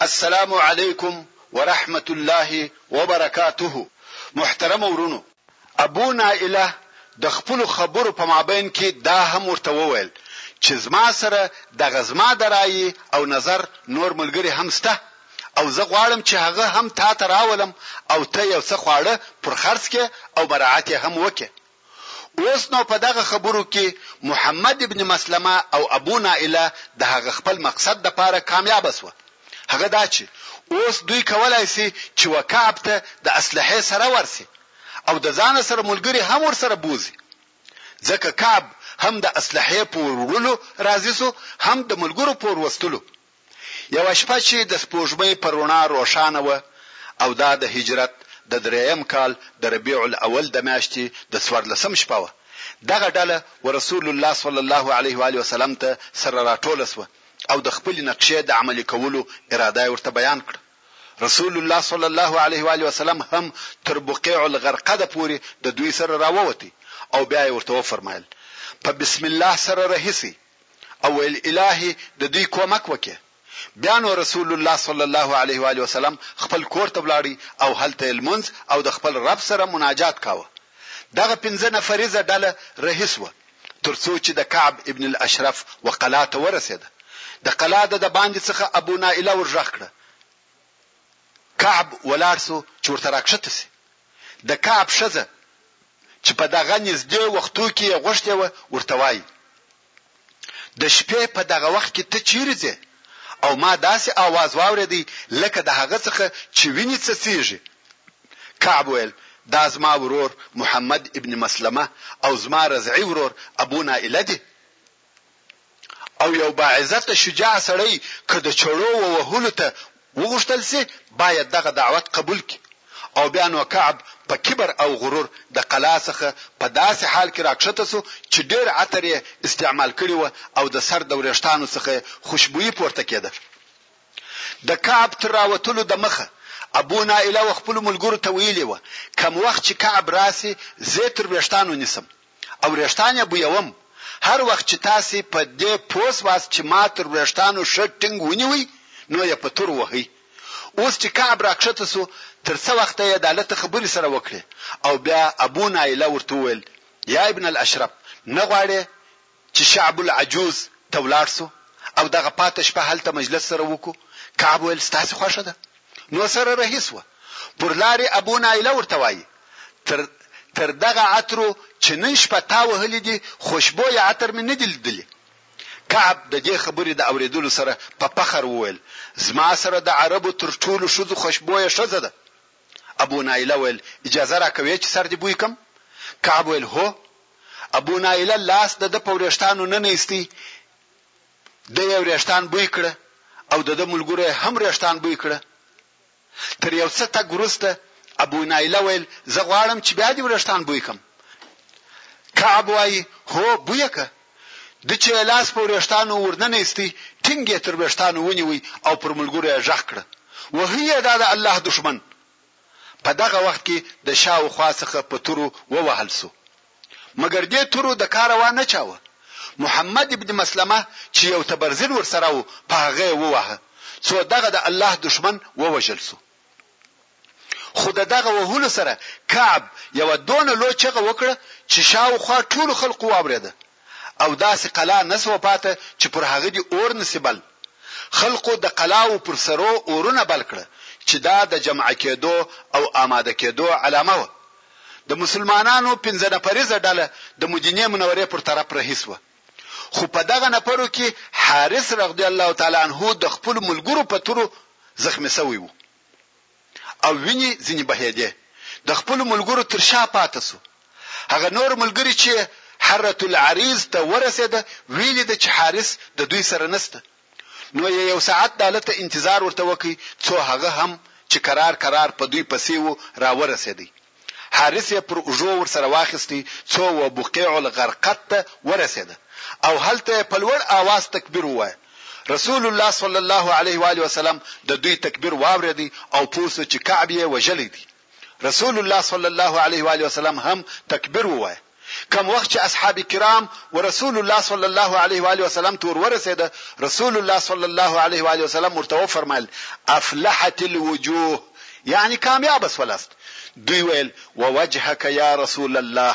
السلام علیکم ورحمت الله وبرکاته محترمو ورونو ابو نائله د خپلو خبرو په مابین کې دا هم ورته وویل چې زما سره دغه زما د رایې او نظر نور ملګري هم سته او زه غواړم چې هغه هم تاته راولم او ته یو څه خواړه پر خرڅ کې او مراعت یې هم وکې اوس نو په دغه خبرو کي محمد ابن مسلمه او ابو نائله د هغه خپل مقصد د پاره کاميابه سوه هغه دا چي اوس دوی کولای سي چي و کعب ته د اسلحې سره ورسي او د ځانه سره ملګري هم ورسره بوځي ځکه کعب هم د اسلحې په وروړلو راضي سو هم د ملګرو په وروستلو یوه شپه چې د سپوږمۍ په رڼا روښانه وه او دا د هجرت د درېیم کال د ربیع الاول د میاشتې د څوارلسم شپه وه، دغه ډله ورسول الله صلی الله علیه وآله وسلم ته سره راټوله شوه او د خپلې نقشې د عملي کولو اراده یې ورته بیان کړه. رسول الله صلی الله علیه وآله وسلم هم تر بقیع الغرقده پورې د دوی سره راووت او بیا یې ورته وفرمایل، په بسم الله سره رهي شئ. او ویل الهی د دوی کومک وکړې بیا نو رسول الله صلی الله علیه وآله وسلم خپل کور ته ولاړی او هلته یې لمونځ او د خپل رب سره مناجات کاوه دغه پنځه نفریزه ډله رهي شوه تر څو چې د کعب ابن الاشرف و قلا ته ورسیده د قلا د دباندې څخه ابو نائله ورږغ کړه کعب ولاړ شو چې ورته راکښته شي. د کعب ښځه چې په دغه نږدې وختو کې یې غوښتې وه، ورته وايي، د شپې په دغه وخت کې ته چېرې ځې؟ او ما داسې اواز واورېد لکه د هغه څخه چې وینې څڅېږي. کعب ویل، دا زما ورور محمد ابن مسلمه او زما رضعي ورور ابو نائله دي. او یو باعزته شجاع سړی که د چړو ووهلو ته وغوښتل شي باید دغه دعوت قبول کړي او بیا نو کعب په کبر او غرور د قلا څخه په داسې حال کې راکښته شو چې ډیر عطر یې استعمال کړي وه او د سر د وریښتانو څخه یې خوشبویي پورته کیده د کعب تر راوتلو د مخه ابو نائله و خپلو ملګرو ته ویلي وه کوم وخت چې کعب راسي زه تر ویښتانو نیسم او وریښتان یې بویوم، هر وخت چې تاسې په دې پوه شواست چې ما تر وریښتانو ښه ټینګ ونیوی نو یې په تورو وهئ. اوس چې کعب راکښته شو تر څه وخته یې دهلته خبرې سره وکړې او بیا ابو نایله ورته وویل، یا ابن الاشرف! نه غواړې چې شعب العجوز ته ولاړ شو او دغه پاته شپه هلته مجلس سره وکړو، کعب ویل، ستاسې خوښه ده؟ نو سره رهي شوه، پر لارې ابو نایله ورته وایي، تر تر دغه عطرو چې نن شپه تا وهلي دي خوشبویه عطر مې نه دي لیدلي. کعب د دې خبرې د اورېدلو سره په فخر وویل، زما سره د عربو تر ټولو ښځو خوشبویه ښځه ده. ابو نائله ویل، اجازه راکوې چې سر دې بوی کړم؟ کعب ویل، هو. ابو نائله لاس د ده په وریښتانو ننه ایستی، ده یې وریښتان بوی کړه او د ده ملګرو یې هم وریښتان بوی کړه. تر یو څه تګ وروسته ابو نائله ویل، زه غواړم چې بیا دې وریښتان بوی کړم؟ کعب وایي، هو، بوی یې کړه. ده چې يې لاس په ورېښتانو ورننه ايستی، ټينګ يې تر وېښتانو ونيوی او پر ملګرو يې ږغ کړه، وهئ يې دا د الله دښمن! په دغه وخت کې د شا و خوا څخه په تورو ووهل شو. مګر دې تورو د کاره وا نه چاوه. محمد ابن مسلمه چې يو تبرزين ورسره و، په هغه يې وواهه، څو دغه د الله دښمن ووژل شو. خو د دغه وهلو سره کعب یوه دونه لو چغه وکړه چې شاوخوا ټولو خلقو واورېده او داسې قلا نه شوه پاته چې پر هغه دې اور نه شي بل. خلقو د قلاوو پر سرو اورونه بل کړه چې دا د جمعه کېدو او آماده کېدو علامه وه. د مسلمانانو پنځه نفریزه ډله د مدینې منورې پر طرف رهي شوه. خو په دغه نفرو کې حارث رضی الله تعالی عنه د خپلو ملګرو په تورو زخمي شوی و. او وینې ځینې بهېدې، د خپلو ملګرو تر شا پاتې شو. هغه نور ملګري چې حرة العریض ته ورسېده ویلي ده چې حارث د دوی سره نشته، نو یې یو ساعت دالته انتظار ورته وکړ څو هغه هم چې کرار کرار په دوی پسې و راورسېدی. حارث یې پر اوږو ورسره واخیست څو و بقیع الغرقد ته ورسېد او هلته یې په لوړ آواز تکبیر ووایه، رسول الله صلی الله علیه و آله وسلم د دوی تکبیر واورېد او پوه شو چې کعب یې وژلی دی، رسول الله صلی الله علیه و آله وسلم هم تکبیر ووایه. کوم وخت چې اصحاب کرام ورسول الله صلی الله علیه و آله وسلم ته ورورسېد، رسول الله صلی الله علیه و آله وسلم ورته وفرمایل، افلحت الوجوه، یعنې کامیابه شولاست، دوی ویل، ووجهک یا رسول الله،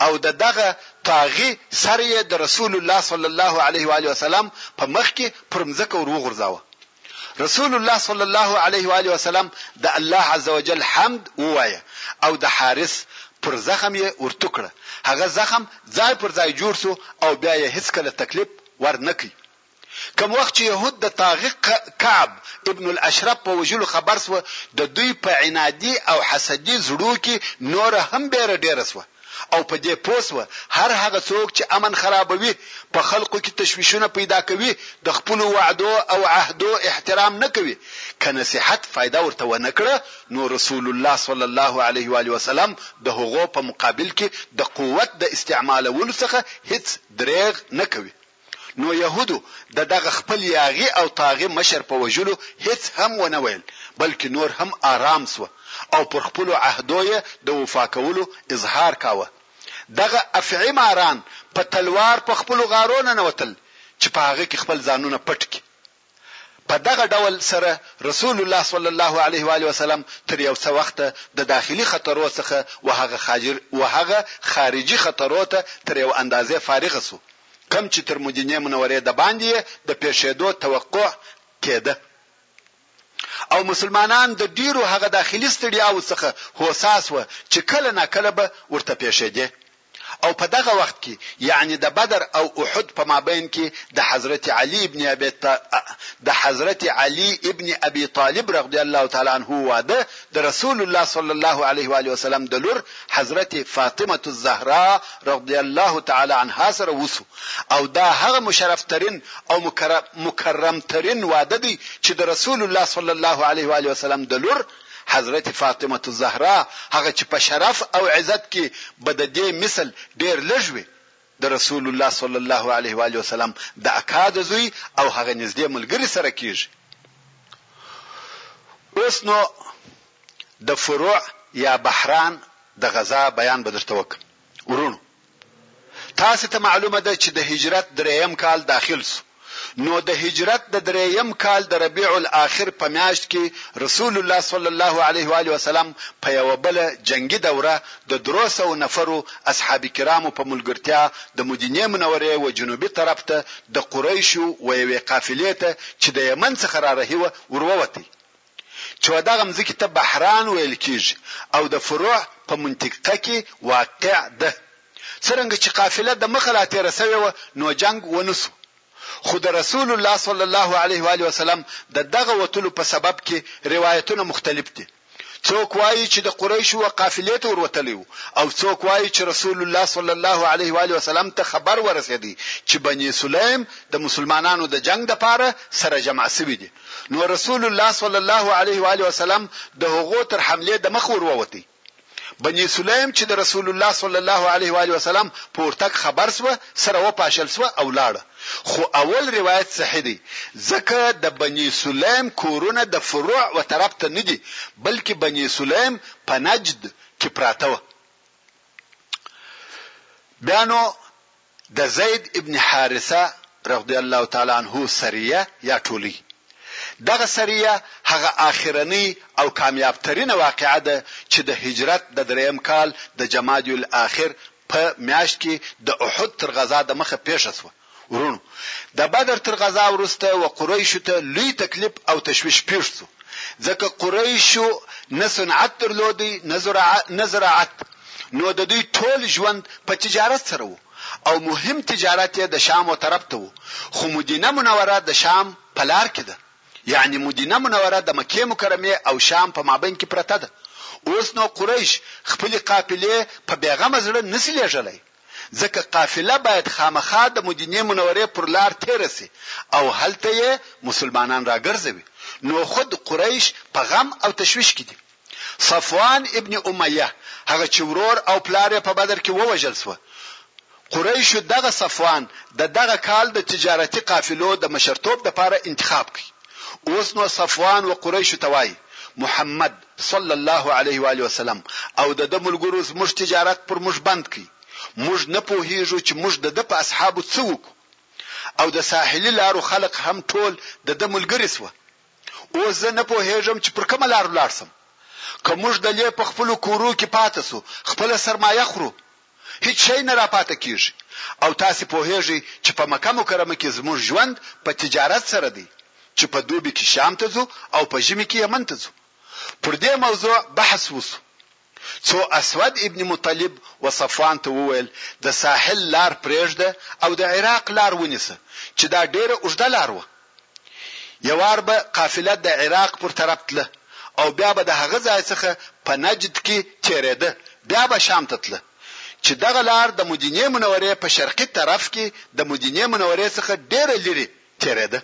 او د دغه، طاغي، سر یې د رسول الله صلی الله علیه و آله وسلم په مخ کې پر مځکه ور وغورځاوه، رسول الله صلی الله علیه و آله وسلم د الله عز وجل حمد ووایه او د حارث پر زخم یې ورتو کړه هغه زخم ځای پر ځای جوړ سو او بیا یې هیڅ کله تکلیف ورنکړي کوم وخت چې يهود د طاغق کعب ابن الاشرف په وجلو خبر سو د دوی په عنادي او حسدي زړو کې نور هم بیره ډیره سو او په دې پوه شوه هر هغه څوک چې امن خرابوي، په خلقو کې تشویشونه پیدا کوي، د خپلو وعدو او عهدو احترام نه کوي، که نصیحت فایده ورته ونه کړه، نو رسول الله صلی الله علیه وآله وسلم د هغو په مقابل کې د قوت د استعمالولو څخه هیڅ دریغ نه کوي. نو یهودو د دغه خپل یاغي او طاغي مشر په وژلو هیڅ هم ونه ویل، بلکې نور هم آرام شوه او پر خپلو عهدو یې د وفا کولو اظهار کاوه. دغه افعي ماران په تلوار په خپلو غارو ننوتل چې په هغه کې خپل ځانونه پټ کړي. په دغه ډول سره رسول الله صلی الله علیه و آله وسلم تر یو څه وخته د داخلي خطرو څخه وهغه خاجر وهغه خارجي خطرو ته تر یو اندازې فارغ شو کوم چې تر مدینې منورې دباندې یې د پېښېدو توقع کېده او مسلمانان د ډېرو هغه داخلي ستړیاوو څخه هوسا شوه چې کله ناکله به ورته پېښېدې. او په دغه وخت کي يعني د بدر او احد په مابين کي د حضرت علي ابن ابي د حضرت علي ابن ابي طالب رغدي الله تعالی عنه واده د رسول الله صلی الله عليه واله وسلم د لور حضرت فاطمة الزهراء رغدي الله تعالی عنها سره وسو او دا هغه مشرف ترين او مکرم ترين واده دی چي د رسول الله صلی الله عليه واله وسلم د لور حضرت فاطمة الزهرا هغه چې په شرف او عزت کې به د دې مثل ډېر لږ وي، د رسول الله صلی الله علیه وآله وسلم د اکا د زوی او هغه نږدې ملګري سره کېږي. اوس نو د فروع یا بحران د غزا بیان به درته وکړم. وروڼو! تاسې ته معلومه ده چې د هجرت درېیم کال داخل شو، نو د هجرت د درېیم کال د ربیع الاخر په میاشت کې رسول الله صلی الله علیه وآله وسلم په یوه بله جنګي دوره د درو سوو نفرو اصحاب کرامو په ملګرتیا د مدینې منورې و جنوبي طرف ته د قریشو و یوې قافلې ته چې د یمن څخه رارهي وه ورووتی چې و دغه مځکې ته بحران ویل کېږي او د فروع په منطقه کې واقع ده. څرنګه چې قافله د مخه را تېره شوې وه نو جنګ ونه شو، خو د رسول الله صلی الله علیه و آله وسلم د دغه وتلو په سبب کې روایتونه مختلف دي، څوک وايي چې د قریشو و قافلې ته وروتلی و او څوک وايي چې رسول الله صلی الله علیه و آله وسلم ته خبر ورسېدی چې بني سلیم د مسلمانانو د جنګ لپاره سره جمع شوي دي. نو رسول الله صلی الله علیه وآله وسلم د هغو تر حملې د مخ ورووتی. بني سلیم چې د رسول الله صلی الله علیه وآله وسلم په ورتګ خبر سوه سره وپاشل سوه او لاړه خو اول روایت صحیح دی ځکه د بني سلیم کورونه د فروع و طرف ته ندي بلکې بني سلیم په نجد کې پراته وه بیا نو د زید ابن حارثه رضی الله تعالی عنه سریه یا ټولۍ، دغه سریه هغه آخرنۍ او کامیاب ترینه واقعه ده چې د هجرت د درېیم کال د جمادی الاخر په میاشت کې د احد تر غزا د مخه پېښه شوه، وروڼو! د بدر تر غزا وروسته و قریشو ته لوی تکلیف او تشویش پېښ شو، ځکه قریشو نه صنعت درلود، نه زراعت، نو د دوی ټول ژوند په تجارت سره وو او مهم تجارت یې د شام و طرف ته وو خو مدینه منوره د شام په لار کې ده یعنی مدینه منوره د مکې مکرمې او شام په مابین کې پرته ده اوس نو قریش خپلې قافلې په بیغمه زړه نسی لیږلی ځکه قافله باید خامخا د مدینې منورې پر لار تیره سي او هلته یې مسلمانان راګرځوي نو خود قریش په غم او تشویش کې دي صفوان ابن امیه هغه چې ورور او پلار یې په بدر کې ووژل شو. قریشو دغه صفوان د دغه کال د تجارتي قافلو د مشرتوب لپاره انتخاب کړ. اوس نو صفوان و قریشو ته وایي، محمد، صلی الله علیه و آله وسلم، او د ده ملګرو زموږ تجارت پر موږ بند کړ. موږ نه پوهېږو چې موږ د ده په اصحابو څه وکړو. او د ساحلي لارو خلق هم ټول د ده ملګري شوه. اوس زه نه پوهېږم چې پر کومه لار ولاړ شم. که موږ د لې په خپلو کورو کې پاتې شو، خپله سرمایه خورو. هیڅ شی نه راپاتې کېږي. او تاسې پوهېږئ چې په مکه مکرمه کې زموږ ژوند په تجارت سره دی، چې په دوبي کې شام ته ځو او په ژمي کې یمن ته ځو. پر دې موضوع بحث وشو. څو اسود ابن مطلب و صفوان ته وویل، د ساحل لار پرېږده او د عراق لار ونیسه، چې دا ډېره اوږده لار وه. یوار به قافله د عراق پر طرف تله او بیا به د هغه ځای څخه په نجد کې تېرېده، بیا به شام ته تله، چې دغه لار د مدینې منورې په شرقي طرف کې د مدینې منورې څخه ډېره لرې تېرېده.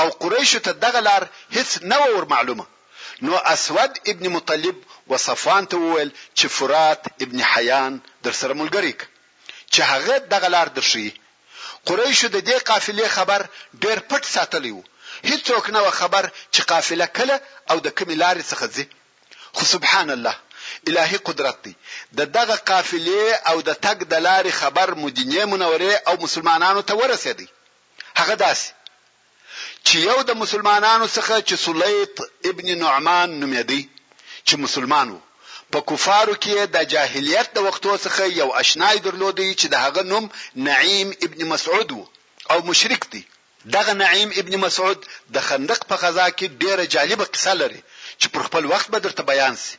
او قریشو ته دغه لار هیڅ نه وه ورمعلومه، نو اسود ابن مطلب و صفوان ته وویل چې فرات ابن حیان درسره ملګری که چې هغه دغه لار درښیي. قریشو د دې قافلې خبر ډېر پټ ساتلی و، هیڅوک نه وه خبر چې قافله کله او د کومې لارې څخه ځي، خو سبحان الله، الهي قدرت دی، د دغه قافلې او د تګ د لارې خبر مدینې منورې او مسلمانانو ته ورسېدی. هغه داسې چې یو د مسلمانانو څخه چې سلیط ابن نعمان نومېدی چې مسلمان وو په کفارو کې یې دجاهلیت د وختو څخه یو اشنای درلودی چې د هغه نوم نعیم ابن مسعود وو او مشرک دی. دغه نعیم ابن مسعود د خندق په غزا کې ډېره جالبه قصه لري چې پر خپل وخت به درته بیان شي.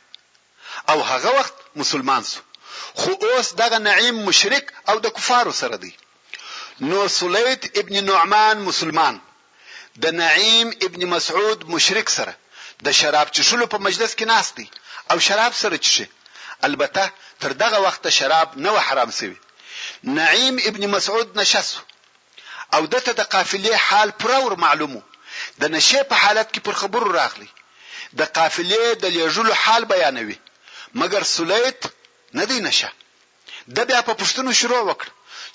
او هغه وخت مسلمان شو خو اوس دغه نعیم مشرک او د کفارو سره دی نو سلیط ابن نعمان مسلمان د نعیم ابن مسعود مشرک سره د شراب چښلو په مجلس کې ناست دی او شراب سره چښي البته تر دغه وخته شراب نه و حرام شوي نعیم ابن مسعود نشه شو او ده ته د قافلې حال پوره ور معلوم و، د نشې په حالت کې پر خبرو راغلی، د قافلې د لېږلو حال بیانوي، مګر سلیط نه دی نشه. ده بیا په پوښتنو شروع وکړه،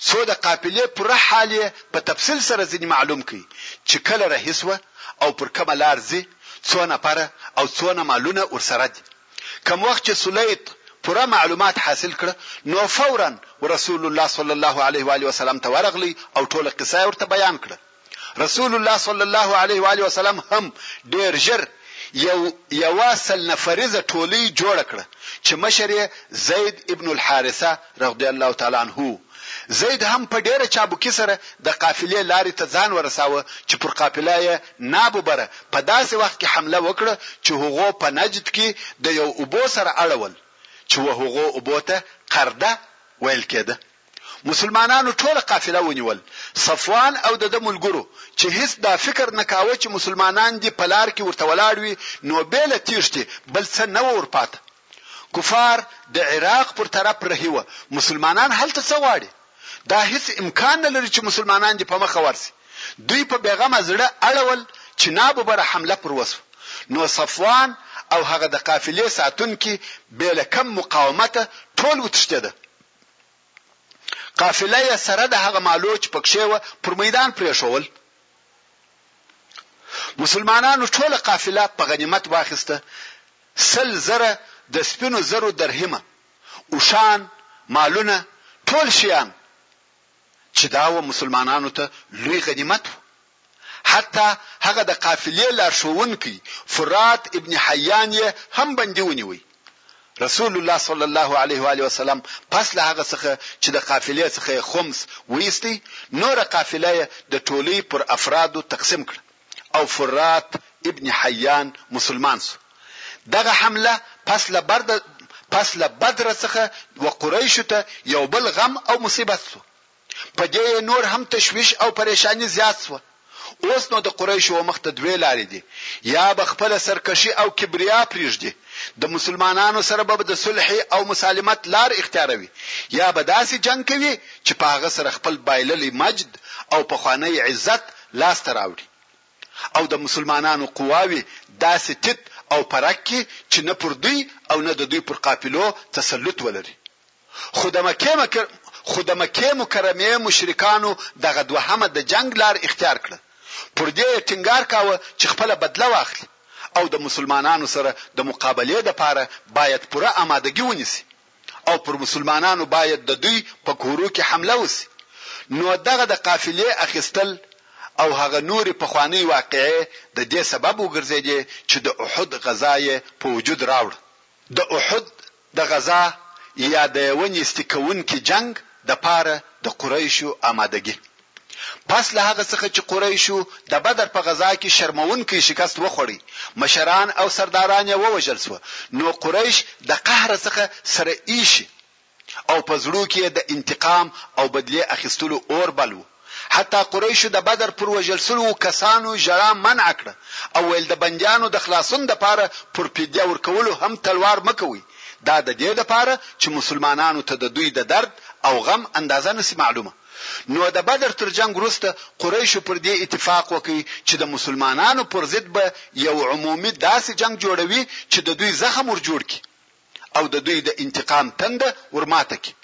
څو د قافلې پوره حال یې په تفصیل سره ځینې معلوم کړي، چې کله رهي شوه او پر کومه لار ځي، څو نفره او څونه مالونه ورسره دي. کوم وخت چې سلیط پوره معلومات حاصل کړه نو فورا رسول الله صلی الله علیه و آله وسلم ته ورغلی او ټوله قصه یې ورته بیان کړه. رسول الله صلی الله علیه و آله وسلم هم ډیر ژر یو یوه سل نفریزه ټولۍ جوړه کړه چې مشر یې زید ابن الحارثه رضی الله تعالی عنه و. زید هم په ډیره چابکي سره د قافلې لارې ته ځان ورساوه چې پر قافله یې ناببره په داسې وخت کې حمله وکړه چې هغو په نجد کې د یو اوبو سره اړول چې و هغو اوبو ته قرده ویل کېده. مسلمانانو ټوله قافله ونیول. صفوان او د ده ملګرو چې هیڅ دا فکر نه کاوه چې مسلمانان دې په لار کې ورته ولاړ وي نو بې له تیښتې بل څه نه وه ورپاته. کفار د عراق پر طرف رهي وه، مسلمانان هلته څه غواړي؟ دا هیڅ امکان نه لري چې مسلمانان دې په مخه ورشي. دوی په بېغمه زړه اړول چې ناببره حمله پر وشوه، نو صفوان او هغه د قافلې ساتونکي بې له کم مقاومته ټول وتښتېده. قافله یې سره د هغه مالو چې پکښې وه پر میدان پرېښوول. مسلمانانو ټوله قافله په غنیمت واخیسته، سل زره د سپینو زرو درهمه، اوښان، مالونه، ټول شیان، چې دا و مسلمانانو ته لوی غنیمت و. حتی هغه د قافلې لارښوونکی فرات ابن حیان یې هم بندي ونیوی. رسول الله صلی الله علیه و آله وسلم پس له هغه څخه چې د قافلې څخه یې خمس وایست، نوره قافله یې د ټولۍ پر افرادو تقسیم کړه او فرات ابن حیان مسلمان شو. دغه حمله پس له برده پس له بدر څخه و قریشو ته یو بل غم او مصیبت شو. په دې یې نور هم تشویش او پریشاني زیات شوه، اوس نو د قریشو و مخته دوې لارې دي، یا به خپله سرکشي او کبریا پرېږدي، د مسلمانانو سره به د صلحې او مسالمت لار اختیاروي، یا به داسې جنګ کوي چې په هغه سره خپل بایللی مجد او پخوانی عزت لاس ته راوړي او د مسلمانانو قواوې داسې تیت او پرک کړي چې نه پر دوی او نه د دوی پر قافلو تسلط ولري. خو د مکې مکر خو د مکې مکرمې مشرکانو دغه دوهمه د جنګ لار اختیار کړه، پر دې یې ټینګار کاوه چې خپله بدله واخلي او د مسلمانانو سره د مقابلې لپاره باید پوره امادګي ونیسي او پر مسلمانانو باید د دوی په کورو کې حمله وشي، نو دغه د قافلې اخیستل او هغه نورې پخوانۍ واقعې د دې سبب وګرځېدې چې د احد غزا یې په وجود راوړه. د احد د غزا یا د یوه نیستي کوونکي جنګ د پاره د قریشو آمادګي پس له هغه څخه چې قریشو د بدر په غزا کې شرموونکی شکست وخوړی، مشران او سرداران یې ووژل شوه، نو قریش د قهره څخه سره ایښي، او په زړو کې یې د انتقام او بدلې اخیستلو اور بل و، حتی قریشو د بدر پر وژل شوو کسانو ژړا منع کړه او ویل د بندیانو د خلاصون لپاره پر فدیه ورکولو هم تلوار مه کوئ، دا د دې لپاره چې مسلمانانو ته د دوی د درد او غم اندازه نه شي معلومه، نو د بدر تر جنګ وروسته قریشو پر دې اتفاق وکړ چې د مسلمانانو پر ضد به یو عمومي داسې جنګ جوړوي چې د دوی زخم ور جوړ کړي. او د دوی د انتقام تنده ور ماته کړي،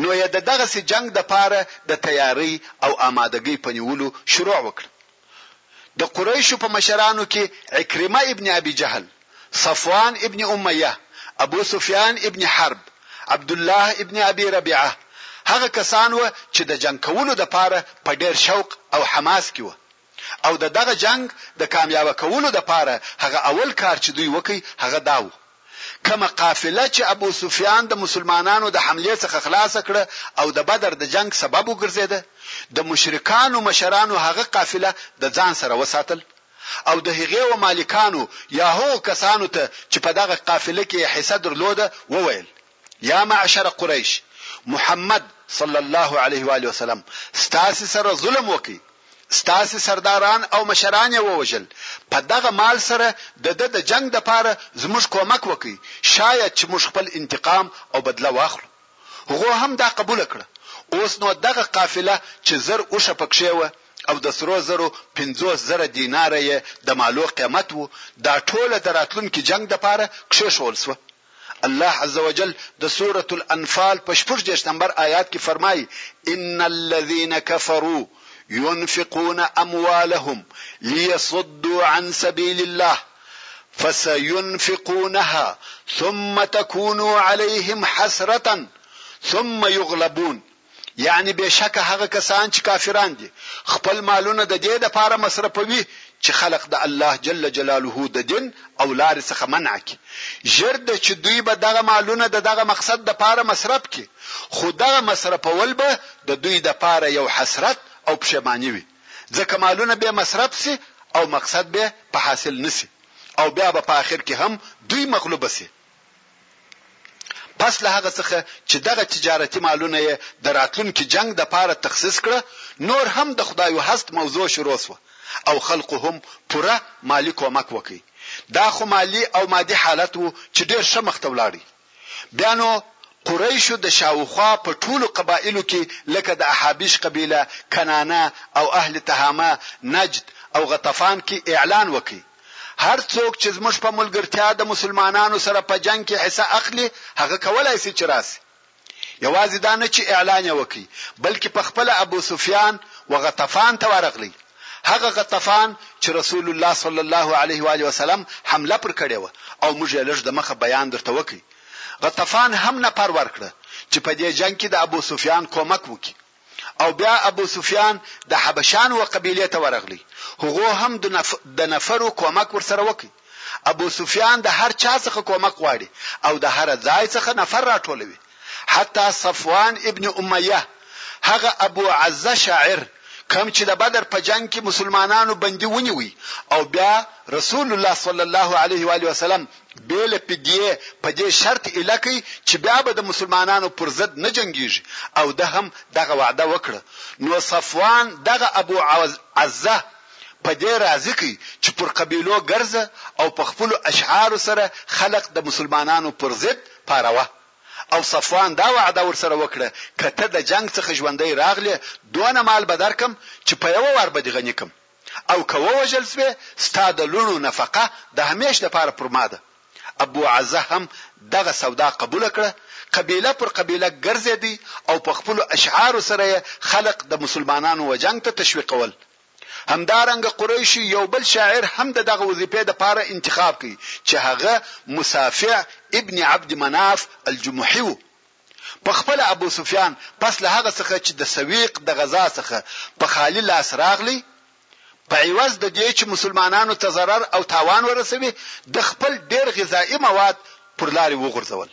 نو یې د دغسې جنګ دپاره د تیارۍ او آمادګۍ په نیولو شروع وکړه. د قریشو په مشرانو کې عکرمه ابن ابي جهل، صفوان ابن امیه، ابو سفیان ابن حرب، عبدالله ابن ابي ربیعه، هغه کسان وه چې د جنګ کولو دپاره په ډېر شوق او حماس کې وه، او د دغه جنګ د کامیابه کولو د پاره هغه اول کار چې دوی وکړ هغه دا وو کومه قافله چې ابو سفیان د مسلمانانو د حملې څخه خلاصه کړه او د بدر د جنګ سبب وګرځیده د مشرکانو مشرانو هغه قافله د ځان سره وساتل او د هغې و مالکانو یا هغو کسانو ته چې په دغه قافله کې یې حصه درلوده وویل یا معشر قریش! محمد، صلی الله علیه وآله وسلم، ستاسې سره ظلم وکړ، ستاسې سرداران او مشران یې ووژل، په دغه مال سره د ده د جنګ لپاره زموږ کومک وکړئ، شاید چې موږ خپل انتقام او بدله واخلو. هغو هم دا قبوله کړه. اوس نو دغه قافله چې زر اوښه پکښې وه او د سرو زرو پنځوس زره دیناره یې د مالو قیمت و، دا ټوله د راتلونکي جنګ لپاره کښېښوول شوه. الله عزوجل د سوره الانفال په 14 نمبر آیات کې فرمایي ان الذين كفروا ينفقون اموالهم ليصدوا عن سبيل الله فسينفقونها ثم تكون عليهم حسره ثم يغلبون یعنې بېشکه هغه کسان چې کافران دي خپل مالونه د دې لپاره مصرفوي چې خلق د الله جل جلاله د دین او لارې څخه منع کړي، ژر ده چې دوی به دغه مالونه د دغه مقصد لپاره مصرف کړي، خو دغه مصرفول به د دوی لپاره یو حسرت او پښېماني وي، ځکه مالونه بې مصرف شي او مقصد بې په حاصل نه شي او بیا به په اخر کې هم دوی مغلوب شي. پس له هغه څخه چې دغه تجارتي مالونه یې د راتلونکي جنګ دپاره تخصیص کړه نور هم د خدای و هست موضوع شروع شوه او خلقو هم پوره مالي کومک وکړ دا خو مالي او مادي حالت و چې ډېر ښه مخته ولاړی بیا نو قریشو د شاوخوا په ټولو قبایلو کې لکه د احابیش قبیله، کنانه او اهل تهامه، نجد او غطفان کې اعلان وکړ، هر څوک چې زموږ په ملګرتیا د مسلمانانو سره په جنګ کې حصه اخلي هغه کولای شي چې راسي. یوازې دا نه چې اعلان یې وکړ بلکې په خپله ابو سفیان و غطفان ته ورغلی، هغه غطفان چې رسول الله صلی الله علیه و آله وسلم حمله پر کړې وه او موږ یې لږ د مخه بیان درته وکړ. غطفان هم نفر ورکړه چې په دې جنګ کې د ابو سفیان کومک وکړي. او بیا ابو سفیان د حبشان و قبیلې ته ورغلی هغو هم د نفرو کومک ورسره وکړ ابو سفیان د هر چا څخه کومک غواړي او د هر ځای څخه نفر راټولوي حتی صفوان ابن امیه هغه ابو عزه شاعر کم چې د بدر په جنگ کې مسلمانانو بندي ونیوي او بیا رسول الله صلی الله علیه و علیه وسلم بېله فدیې په دې شرط ایله کړ چې بیا به د مسلمانانو پر ضد نه جنګیږي او ده هم دغه وعده وکړه نو صفوان دغه ابو عزه په دې راضي کړ چې پر قبیلو ګرځه او په خپلو اشعارو سره خلق د مسلمانانو پر ضد پاروه او صفوان دا وعده ورسره وکړه که ته د جنګ څخه ژوندی راغلې دونه مال به درکم چې په یوه وار به دې غني کم او که ووژل شوې ستا د لوڼو نفقه د همېش لپاره پر ما ده. ابو عزه هم دغه سودا قبوله کړه، قبیله پر قبیله ګرځېدی او په خپلو اشعارو سره یې خلق د مسلمانانو و جنګ ته تشویقول. همدارنګه قریشو یو بل شاعر هم د دغه وظیفې لپاره انتخاب کړ چې هغه مصافع ابن عبد مناف الجمحي و. په خپله ابو سفیان پس له هغه څخه چې د سویق د غزا څخه په خالي لاس راغلی، په عوض د دې چې مسلمانانو ته ضرر او تاوان ورسوي، ده خپل ډېر غذايي مواد پر لارې وغورځول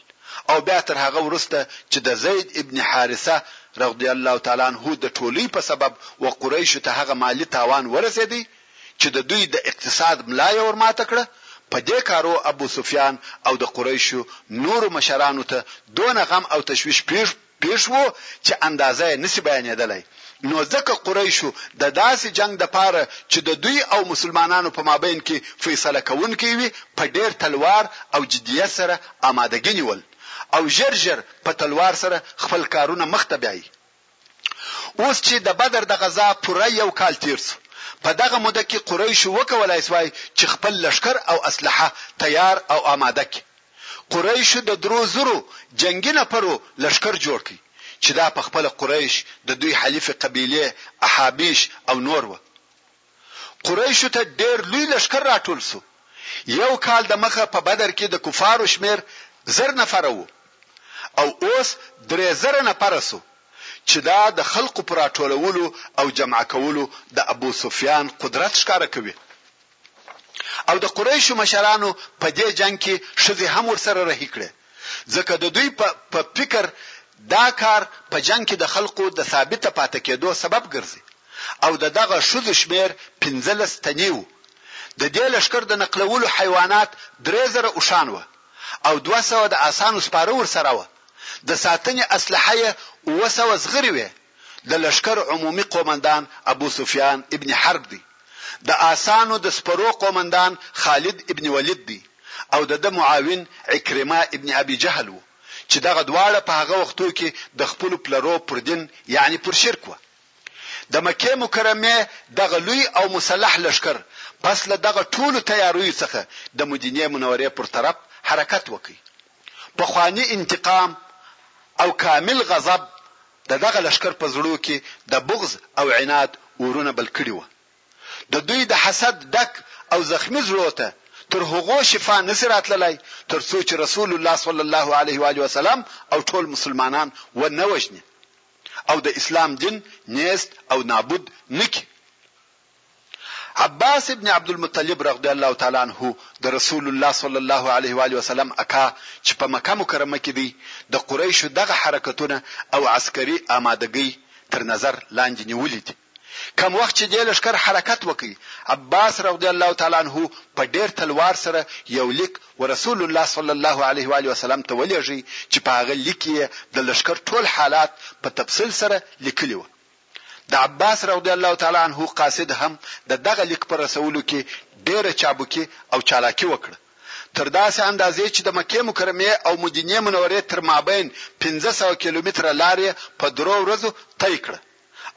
او بیا تر هغه وروسته چې د زید ابن حارثه رضی الله تعالی عنه د ټولۍ په سبب و قریشو ته هغه مالي تاوان ورسېدی، چې د دوی د اقتصاد ملا یې ور ماته کړه، په دې کارو ابو سفیان او د قریشو نورو مشرانو ته دونه غم او تشویش پېښ پېښ وو چې اندازه یې نشي بیانېدلای، نو ځکه قریشو د داسې جنګ د پاره چې د دوی او مسلمانانو په مابین کې فیصله کوونکی وي په ډېر تلوار او جدیت سره آمادګي نیول او ژر ژر په تلوار سره خپل کارونه مخ ته بیایي. اوس چې د بدر د غزا پوره یو کال تېر شو، په دغه موده کې قریشو وکولای شوای چې خپل لښکر او اسلحه تیار او آماده کړي. قریشو د درو زرو جنګي نفرو لښکر جوړ کړ، چې دا په خپله قریش، د دوی حلیفې قبیلې، احابیش او نور وه. قریشو ته ډېر لوی لښکر راټول شو. یو کال د مخه په بدر کې د کفارو شمېر زر نفره و او اوس درې زره نفره شو چې دا د خلقو په راټولولو او جمع کولو د ابوسفیان قدرت ښکاره کوي او د قریشو مشرانو په دې جنګ کې ښځې هم ورسره رهي کړې. ځکه د دوی په په فکر دا کار په جنګ کې د خلقو د ثابته پاته کېدو سبب ګرځي او د دغه ښځو شمېر پنځلس تنې وو. د دې لښکر د نقلولو حیوانات درې زره اوښان وه او دوه سوه د آسانو سپاره ورسره وه، د ساتنې اسلحه یې اووه سوه زغرې وې. د لښکر عمومي قومندان ابو سفیان ابن حرب دی، د آسانو د سپرو قومندان خالد ابن ولید دی او د ده معاون عکرمه ابن ابي جهل وو، چې دغه دواړه په هغه وختو کې د خپلو پلرو پر دین یعنې پر شرک وه. د مکې مکرمې دغه لوی او مسلح لښکر پس له دغه ټولو تیاریو څخه د مدینې منورې پر طرف حرکت وکړ. پخوانی انتقام او کامل غضب د دغه لښکر په زړو کې د بغض او عناد اورونه بل کړي وه. د دوی د حسد ډک او زخمي زړو ته تر هغو شفا نه شي راتللای تر څو چې رسول الله صلی الله علیه وآله وسلم او ټول مسلمانان و نه وژني او د اسلام دین نیست او نابود نه کړي. عباس ابن عبدالمطلب رغدی الله تعالی عنه د رسول الله صلی الله علیه و آله وسلم اکا چې په مکه مکرمه کې دی د قریشو دغه حرکتونه او عسکري آمادګۍ تر نظر لاندې نیولي دي. کوم وخت چې دې لښکر حرکت وکړ عباس رغدی الله تعالی عنه په ډېر تلوار سره یو لیک ورسول الله صلی الله علیه و آله وسلم ته ولېږی چې په هغه لیک یې د لښکر ټول حالات په تفصیل سره لیکلي وه. د عباس رضی الله تعالی عنه قاصد هم د دغه لیک په رسولو کې ډېره چابکي او چالاکي وکړه، تر داسې اندازې چې د مکې مکرمې او مدینې منورې تر مابین پنځه سوه کیلومتره لار یې په درو ورځو طی کړه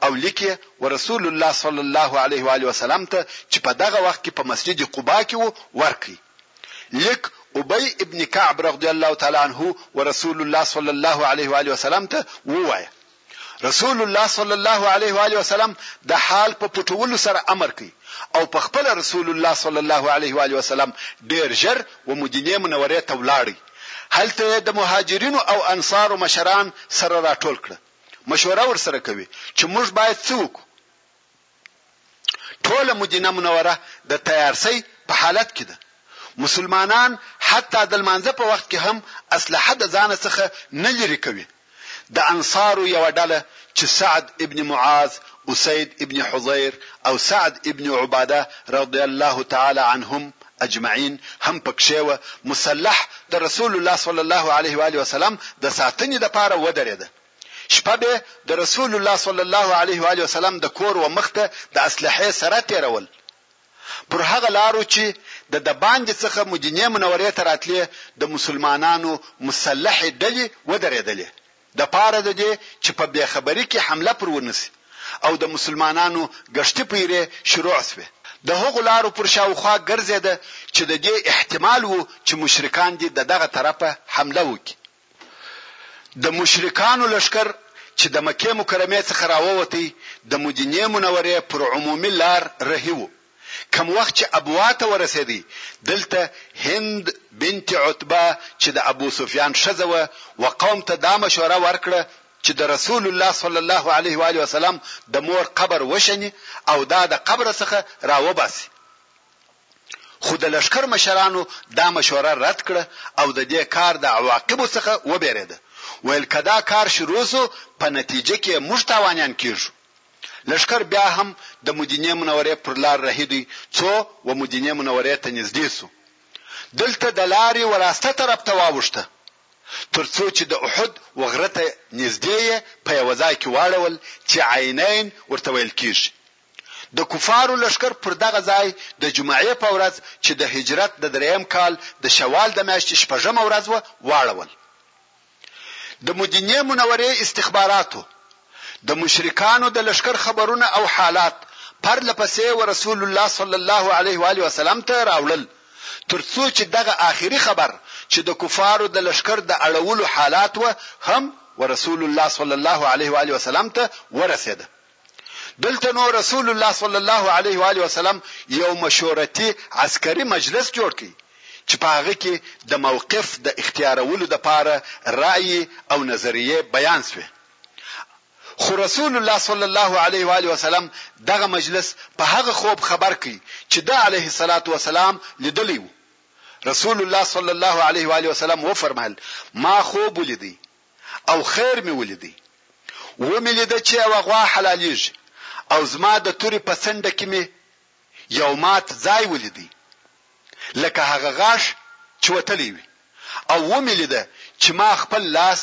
او لیک یې ورسول الله صلی الله علیه و آله وسلم ته چې په دغه وخت کې په مسجد قباء کې وو ورکړ. لیک ابی ابن کعب رضی الله تعالی عنه ورسول الله صلی الله علیه و آله وسلم ته ووایه. رسول الله صلی الله علیه و علیه وسلم د حال په پټولو سره امر کوي او په خپل رسول الله صلی الله علیه و علیه وسلم ډیر ژر و مدینه منورې ته ولاړی هلته د مهاجرینو او انصارو مشران سره راټول کړه مشوره ورسره کوي چې موږ باید څه وکړو ټوله مدینه منوره د تیارسۍ په حالت کې ده. مسلمانان حتی د لمانځه په وخت کې هم اسلحه د ځانه څخه نه لیرې کوي. د انصارو یوه ډله چې سعد ابن معاذ، اسید ابن حضیر او سعد ابن عباده رضی الله تعالی عنهم اجمعین هم پکښې وه، مسلح د رسول الله صلی الله علیه وآله وسلم د ساتنې لپاره ودرېده. شپه به د رسول الله صلی الله علیه و آله وسلم د کور و مخ ته د اسلحې سره تېرول. پر هغه لارو چې د دباندې څخه مدینې منورې ته راتلې د مسلمانانو مسلحې ډلې ودرېدلې د پاره د دې چې په بې خبري کې حمله پر ونشي او د مسلمانانو ګشتي پيرې شروع شوې. د هغو لارو پر شاوخوا ګرځېده چې د دې احتمال و چې مشرکان دې د دغه طرفه حمله وکړي. د مشرکانو لښکر چې د مکې مکرمې څخه راووت د مدینې منورې پر عمومي لار رهي وو، کوم وخت چې ابوا ته ورسېد دلته هند بنت عتبه چې د ابو سفیان ښځه وه و قوم ته دا مشوره ورکړه چې د رسول الله صلی الله علیه و آله وسلم د مور قبر وشني او دا د قبر څخه راوباسي خو د لښکر مشرانو دا مشوره رد کړه او د دې کار د عواقبو څخه وبېرېده، ویل که دا کار شروع شو په نتیجه کې یې موږ تاوانیان کېږو. لښکر بیا هم د مدینې منورې پر لار رهي دی څو و مدینې منورې ته نږدې شو. دلته د لارې و راسته طرف ته واوښته تر څو چې د احد و غره ته نږدې یې په یوه ځای کې واړول چې عینین ورته ویل کېږي. د کفارو لښکر پر دغه ځای د جمعې په ورځ چې د هجرت د درېیم کال د شوال د میاشتې شپږمه ورځ وه، واړول. د مدینې منورې استخباراتو د مشرکانو د لښکر خبرونه او حالات پر له پسې و رسول الله صلی الله علیه و آله وسلم ته راوړل تر څو چې دغه آخري خبر چې د کفارو د لښکر د اړولو حالات وه هم و رسول الله صلی الله علیه و آله وسلم ته ورسېده. دلته نو رسول الله صلی الله علیه و آله وسلم یو مشورتي عسکري مجلس جوړ کړي چې په هغه کې د موقف د اختیارولو لپاره رأی او نظریه بیان شوه خو رسول الله صلی الله علیه و آله وسلم دغه مجلس په هغه خوب خبر کړي چې د علیه الصلاۃ والسلام لیدلی وو رسول الله صلی الله علیه و آله وسلم و فرمایل ما خوب ولیدی او خیر مې ولید. ومې لیده چې یوه غوا حلالېږي او زما د تورې په څنډه کې مې یو مات ځای ولید، لکه هغه غاښ چې وتلی وي او ومې لیده چې ما خپل لاس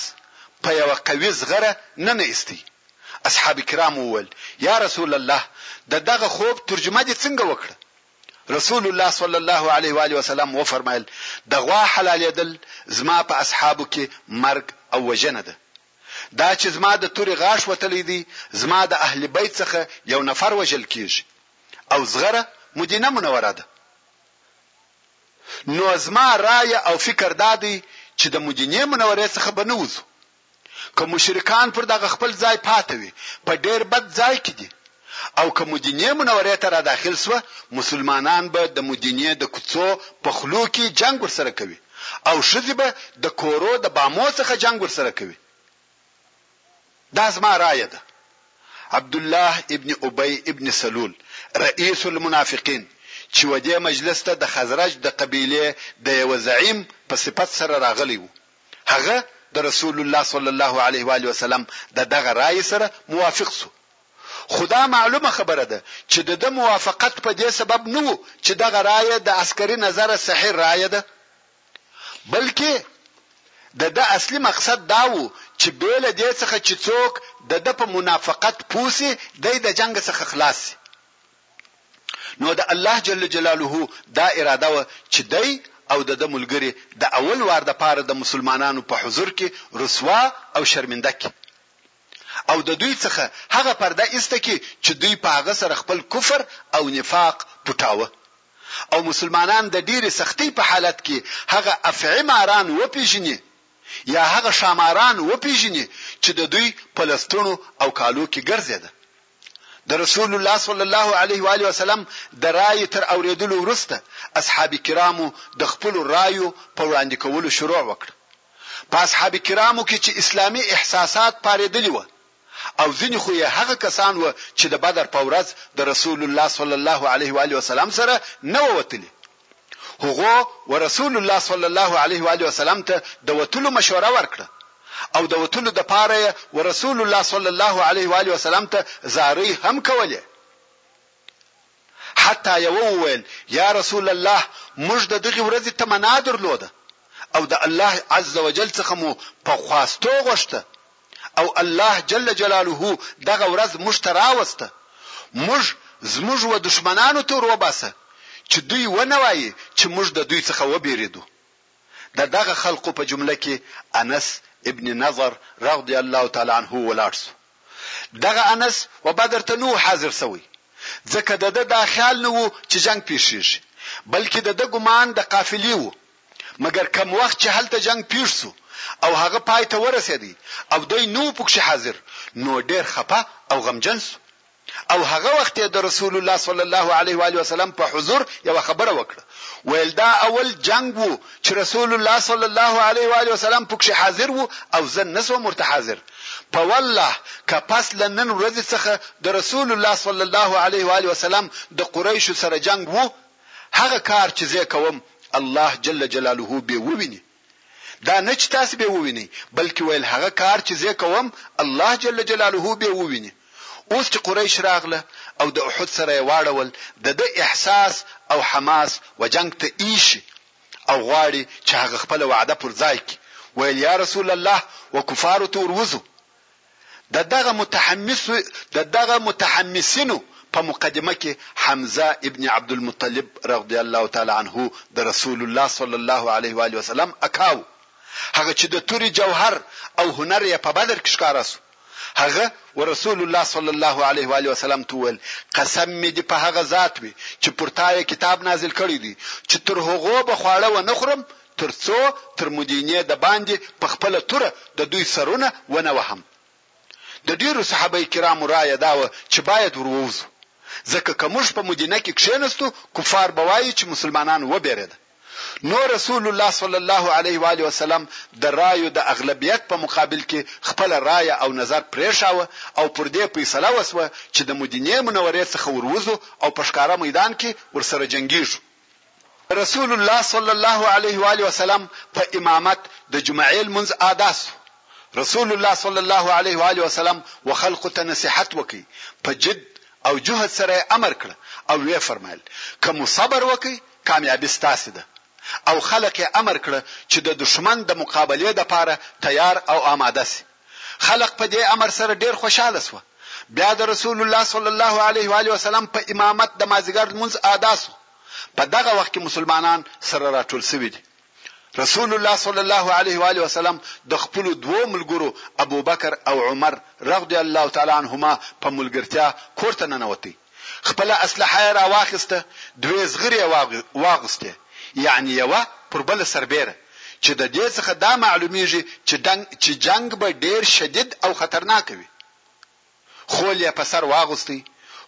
په یوه قوي زغره ننه ایستی. اصحاب کرامو وویل، یا رسول الله! د دغه خوب ترجمه دې څنګه وکړه؟ رسول الله صلی الله علیه وآله وسلم وفرمایل، د غوا حلالېدل زما په اصحابو کې مرګ او وژنه ده. دا چې زما د تورې غاښ وتلی دی، زما د اهل بیت څخه یو نفر وژل کېږي او زغره مدینه منوره ده. نو زما رایه او فکر دا دی چې د مدینې منورې څخه به نه وځو. که مشرکان پر دغه خپل ځای پاته وي په ډېر بد ځای کې دي او که مدینې منورې ته راداخل شوه مسلمانان به د مدینې د کوڅو په خلو کې جنګ ورسره کوي او ښځې به د کورو د بامو څخه جنګ ورسره کوي دا زما رایه ده عبدالله ابن ابی ابن سلول رئیس المنافقین چې و دې مجلس ته د خزرج د قبیلې د یوه زعیم په صفت سره راغلی و هغه د رسول الله صلی الله علیه و آله وسلم د دغه رایې سره موافق شو، خو دا معلومه خبره ده چې د ده موافقت په دې سبب نه و چې دغه رایه د عسکري نظره صحیح رایه ده، بلکې د ده اصلي مقصد دا و چې بې له دې څخه چې څوک د ده په منافقت پوه شي، دی د جنګ څخه خلاص شي. نو د الله جل جلاله دا اراده وه چې دی او د ده ملګري د اول وار د پاره د مسلمانانو په حضور کې رسوا او شرمنده کړي او د دوی څخه هغه پرده ایسته کی چې دوی په هغه سره خپل کفر او نفاق پټاوه او مسلمانان د ډیرې سختی په حالت کې هغه افعی ماران وپیژني یا هغه شاماران وپیژني چې د دوی په لستونو او کالو کې ګرځیده د رسول الله صلی الله علیه و آله وسلم د رایې تر اوریدلو وروسته اصحاب کرامو د خپلو رایو په وړاندې کولو شروع وکړه. په اصحاب کرامو کې چې اسلامي احساسات پارېدلي وه او ځینې خو یې هغه کسان وه چې د بدر په ورځ د رسول الله صلی الله علیه و آله وسلم سره نه وه وتلي، هغو ورسول الله صلی الله علیه وآله وسلم ته د وتلو مشوره ورکړه او د وتلو د پاره یې ورسول الله صلی الله علیه وآله وسلم ته زاری هم کولې حتی یو وویل یا رسول الله موږ د دغه ورځې تمنا درلوده او د الله عز وجل څخه مو په خواستو غوښته او الله جل جلاله دغه ورځ موږ ته راوسته، موږ زموږ و دښمنانو ته ور وباسه چې دوی و نه وايي چې موږ د دوی څخه وبېرېدو. د دغه خلقو په جمله کې انس ابن نضر رضی الله تعالی عنه ولاړ شو. دغه انس و بدر ته نه و حاضر شوی، ځکه د ده دا خیال نه و چې جنګ پېښېږي، بلکې د ده ګمان د قافلې و مګر کوم وخت چې هلته جنګ پېښ شو او هغه پای ته ورسېدی او دی نه و پکښې حاضر نو ډېر خپه او غمجن شو او هغه وخت یې د رسول الله صلی الله علیه و آله وسلم په حضور یوه خبره وکړه ویل دا اول جنګ وو چې رسول الله صلی الله علیه و آله وسلم پکښې حاضر وو او زه نه شوم ورته حاضر په والله که پس له نن ورځې څخه د رسول الله صلی الله علیه و آله وسلم د قریشو سره جنګ وو هغه کار چې زۀ کوم الله جل جلاله بۀ وویني. دا نۀ چې تاسو بۀ ووینئ بلکې ویل هغه کار چې زۀ کوم الله جل جلاله بۀ وویني. اوس چې قریش راغله او د احد سره یې واړول د ده احساس او حماس و جنګ ته ایشي او غواړي چې هغه خپله وعده پر ځای کړي ویل یا رسول الله و کفارو ته ور وځو د دغه متحمسو د دغه متحمسینو په مقدمه کې حمزه ابن عبدالمطلب رضی الله تعالی عنه د رسول الله صلی الله علیه وآله وسلم اکا وو، هغه چې د توري جوهر او هنر یې په بدر کې ښکاره شو، هغه ورسول الله صلی الله علیه وآله وسلم ته وویل، قسم مې دې په هغه ذات وي چې پر تا یې کتاب نازل کړی دی چې تر هغو به خواړه ونه خورم تر څو تر مدینې د باندې په خپله توره د دوی سرونه ونه وهم. د ډېرو صحابه کرامو رایه دا وه چې باید ور ووځو، ځکه که موږ په مدینه کې کښېنستو کفار به وایي چې مسلمانان وبېرېده. نو رسول الله صلی الله علیه وآله وسلم د رایو د اغلبیت په مقابل کې خپله رایه او نظر پرېښاوه او پر دې فیصله وشوه چې د مدینې منورې څخه ور وځو او په ښکاره میدان کې ورسره جنګېږو. رسول الله صلی الله علیه و آله وسلم په امامت د جمعې لمونځ ادا سو. رسول الله صلی الله علیه و آله وسلم و خلقو ته نصیحت وکړ، په جد او جهد سره یې امر کړ او ویې فرمایل، که مو صبر وکړ کامیابي ستاسې ده او خلق یې امر کړ چې د دښمن د مقابلې دپاره تیار او آماده شي. خلق په دې امر سره ډېر خوشاله شو. بیا د رسول الله صلی الله علیه و آله وسلم په امامت د مازیګر لمونځ آدا شو. په دغه وخت کې مسلمانان سره راټول شوي دي. رسول الله صلی الله علیه و آله وسلم د خپلو دوو ملګرو ابوبکر او عمر رضی الله تعالی عنهما په ملګرتیا کور ته ننوتی. خپله اسلحه یې راواخیسته، دوې زغرې یې واغوستې، یعنې یوه پر بله سربېره، چې د دې څخه دا معلومېږي چې جنګ به ډېر شدید او خطرناک وي. خول یې په سر واغوستی،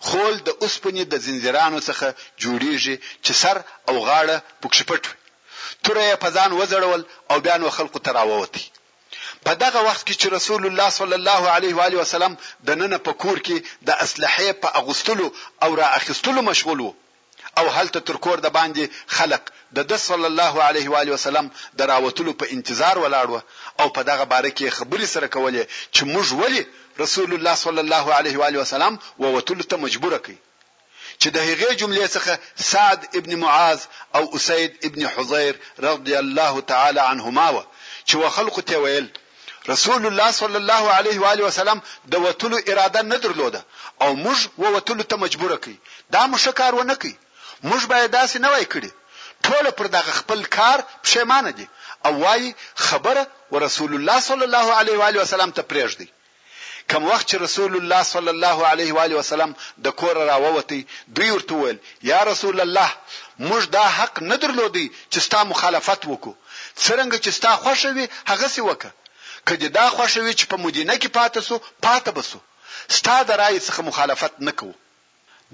خول د اوسپنې د زنځیرانو څخه جوړېږي چې سر او غاړه پکښې پټ وي، توره یې په ځان وځړول او بیا نو خلقو ته راووتی. په دغه وخت کې چې رسول الله صلی الله علیه و آله وسلم دننه په کور کې د اسلحې په اغوستلو او را اخیستلو مشغول و او هلته تر کور د باندې خلق د ده صلی الله علیه و آله وسلم د راوتلو په انتظار ولاړ و او په دغه باره کې یې خبرې سره کولې چې موږ ولې رسول الله صلی الله علیه و آله وسلم ووتلو ته مجبور کړ چې د هغې جملې څخه سعد ابن معاذ او اسید ابن حضیر رضی الله تعالی عنهما و چې و خلکو ته ویل رسول الله صلی الله علیه و علیه وسلم د وتلو اراده نه درلوده او موږ و وتلو ته مجبور کړي دا مو شکار ونه کړي موږ باید داسې نه وای کړی ټول پر دغه خپل کار پښیمانه دي او وايي خبره ورسول الله صلی الله علیه و علیه وسلم ته پرېږدي کوم وخت چې رسول الله صلی الله علیه و آله وسلم د کوره راووتی دوی ورته وویل یا رسول الله موږ دا حق نه درلودی چې ستا مخالفت وکړو څرنګه چې ستا خوښه وي هغسې وکړه که دې دا خوښه وي چې په مدینه کې پاته سو پاته به سو ستا د رایې څخه مخالفت نه کوو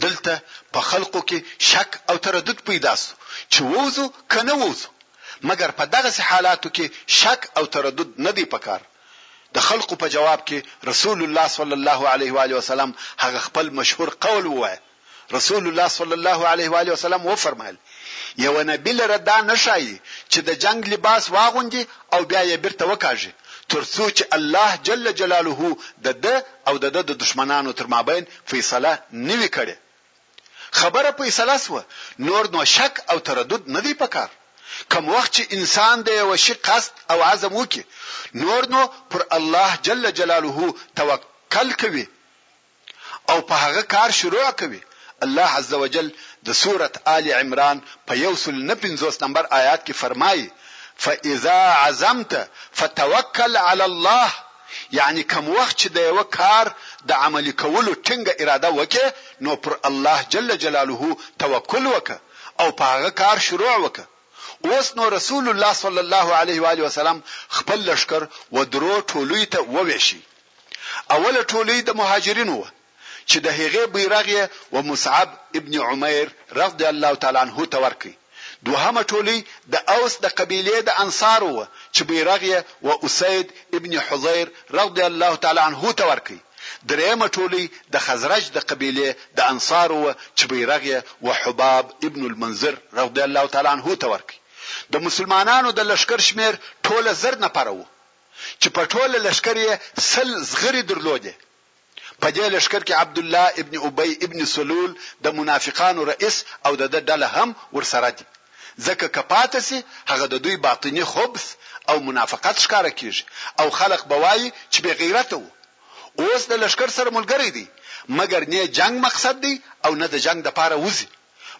دلته په خلقو کې شک او تردد پیدا شو چې ووځو که نه ووځو، مګر په دغسې حالاتو کې شک او تردد نه دی پکار. د خلقو په جواب کې رسول الله صلی الله علیه و آله وسلم هغه خپل مشهور قول ووایه، رسول الله صلی الله علیه و آله وسلم وفرمایل، یوه نبي لره دا نه ښایي چې د جنګ لباس واغوندي او بیا یې بیرته وکاږي ترڅو چې الله جل جلاله د ده او د ده د دښمنانو تر مابین فیصله نه وي کړې. خبره فیصله شوه، نور نو شک او تردد نه دی پکار. کوم وخت چې انسان د یوه شي قصد او عزم وکړي، نور نو پر الله جل جلاله توکل کوي او په هغه کار شروع کوي. الله عزوجل د سورة آل عمران په یو سل نه پنځوس نمبر آیات کې فرمایي، فإذا عزمت فتوکل علی الله. یعنې کوم وخت چې د یوه کار د عملي کولو ټینګه اراده وکړې نو پر الله جل جلاله توکل وکړه او په هغه کار شروع وکړه. اوس نو رسول الله صلی الله علیه وآله وسلم خپل لښکر و درو ټولیو ته ووېشی. اوله ټولۍ د مهاجرینو وه. چې د هغې بیرغ یې و مصعب ابن عمیر رضی الله تعالی عنه ته ورکړ، دوهمه ټولۍ د اوس د قبیلې د انصارو وه چې بیرغ یې و اسید ابن حضیر رضی الله تعالی عنه ته ورکړ، دریمه ټولۍ د خزرج د قبیلې د انصارو وه چې بیرغ یې و حباب ابن المنذر رضی الله تعالی عنه ته ورکړ، د مسلمانانو د لښکر شمیر ټوله زر نفره وو چې په ټوله لښکر یې سل زغرې درلودې، په دې لښکر کې عبدالله ابن ابی ابن سلول د منافقانو رئیس او د ده ډله هم ورسره دي، ځکه که پاتې شي هغه د دوی باطني خبث او منافقت ښکاره کېږي او خلق به وايي چې بې غیرته و، اوس د لښکر سره ملګری دی، مګر نۀ جنګ مقصد دی او نۀ د جنګ لپاره وځي،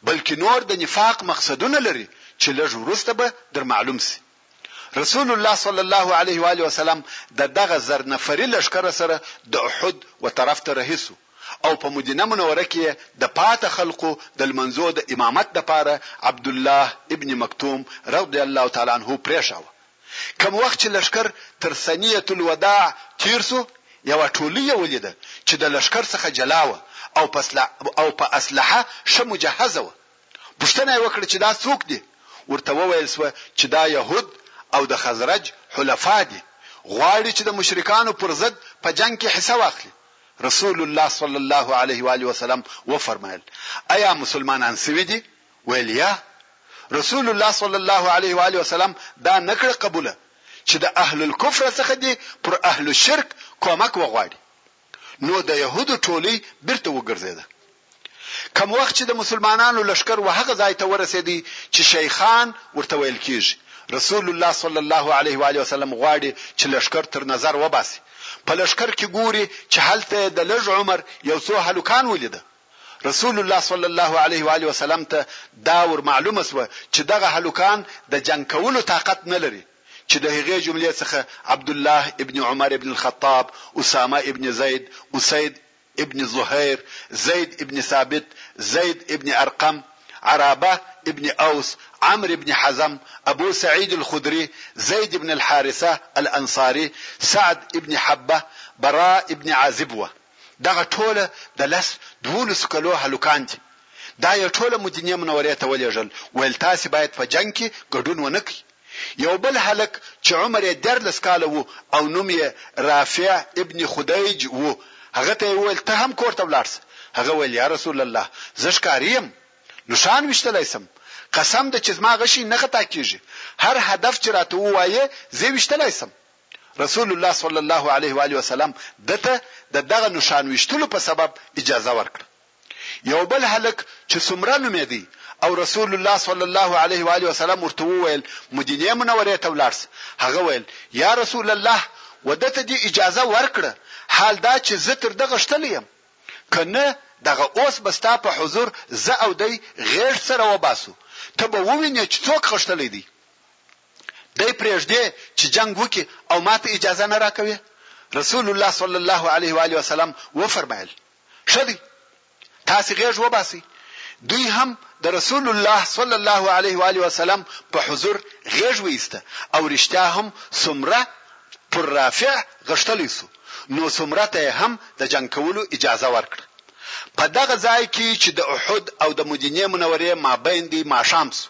بلکې نور د نفاق مقصدونه لري چې لږ وروسته به در معلوم شي. رسول الله صلی الله علیه و آله وسلم د دغه زر نفري لښکر سره د احد و طرف ته رهي شو او په مدینه منوره کې یې د پاته خلقو د لمنځو د امامت لپاره عبدالله ابن مکتوم رضی الله تعالی عنه پرېښاوه. کوم وخت چې لښکر تر ثنیة الوداع تېر شو، یوه ټولۍ یې ولیده چې د لښکر څخه جلا وه او په اسلحه ښه مجهزه وه، پوښتنه یې وکړه چې دا څوک دي؟ ورته وویل شوه چې دا یهود او د خزرج حلفاء دي، غواړي چې د مشرکانو پر ضد په جنګ کې حصه واخلي. رسول الله صلی الله علیه وآله وسلم وفرمایل، ایا مسلمانان شوي دي؟ ویل یې، رسول الله صلی الله علیه وآله وسلم دا نه کړه قبوله چې د اهل الکفر څخه دې پر اهل الشرک کومک وغواړي. نو د یهودو ټولۍ بیرته وګرځیده. کوم وخت چې د مسلمانانو لښکر و هغه ځای ته ورسیدی چې شیخان ورته ویل کیږي، رسول الله صلی الله علیه و آله وسلم غواړي چې لښکر تر نظر وباسي، په لښکر کې ګوري چې هلته یې د لږ عمر یو څو هلکان ولیده، رسول الله صلی الله علیه و آله وسلم ته دا ورمعلومه شوه چې دغه هلکان د جنګ کولو طاقت نلري، چې د هغې جملې څخه عبدالله ابن عمر ابن الخطاب، اسامه ابن زید، اسید ابن زهیر، زید ابن ثابت، زید ابن ارقم، عرابه ابن اوس، عمرو ابن حزم، ابو سعید الخدري، زید ابن الحارثه الانصاري، سعد ابن حبه، براء ابن عازب وه. دغه ټوله د لس دوولسو کلو هلکان دي. دا یې ټوله مدینې منورې ته ولېږل، ویل تاسې باید په جنګ کې ګډون ونه کړئ. یو بل هلک چې عمر یې دیارلس کاله و او نوم یې رافع ابن خدیج و، هغه ته یې وویل، ته هم کور ته ولاړ شه. هغه ویل، یا رسول الله! زه ښکاري یم، نښان ویشتلای شم. قسم ده چې زما غشی نه خطا کېږي. هر هدف چې راته ووایې، زه یې ویشتلای شم. رسول الله صلی الله علیه وآله وسلم ده ته د دغه نښان ویشتلو په سبب اجازه ورکړه. یو بل هلک چې سمره نومېدی او رسول الله صلی الله علیه و آله وسلم ورته وویل مدینې منورې ته ولاړ شه هغه ویل یا رسول الله و ده ته دې اجازه ورکړه حال دا چې زه تر ده غښتلی یم که نه دغه اوس به ستا په حضور زه او دی غېږ سره وباسو ته به ووینې چې څوک غښتلی دی دی پرېږدې چې جنګ وکړي او ما ته اجازه نه راکوې رسول الله صلی الله علیه و آله وسلم وفرمایل ښه دی تاسې غېږ وباسئ دوی هم د رسول الله صلی الله علیه و آله وسلم په حضور غېږ وایسته او رښتیا هم سمره پر رافع غښتلی شو نو سمره ته یې هم د جنګ کولو اجازه ورکړه په دغه ځای کې چې د احد او د مدینې منورې مابین دی ماښام شو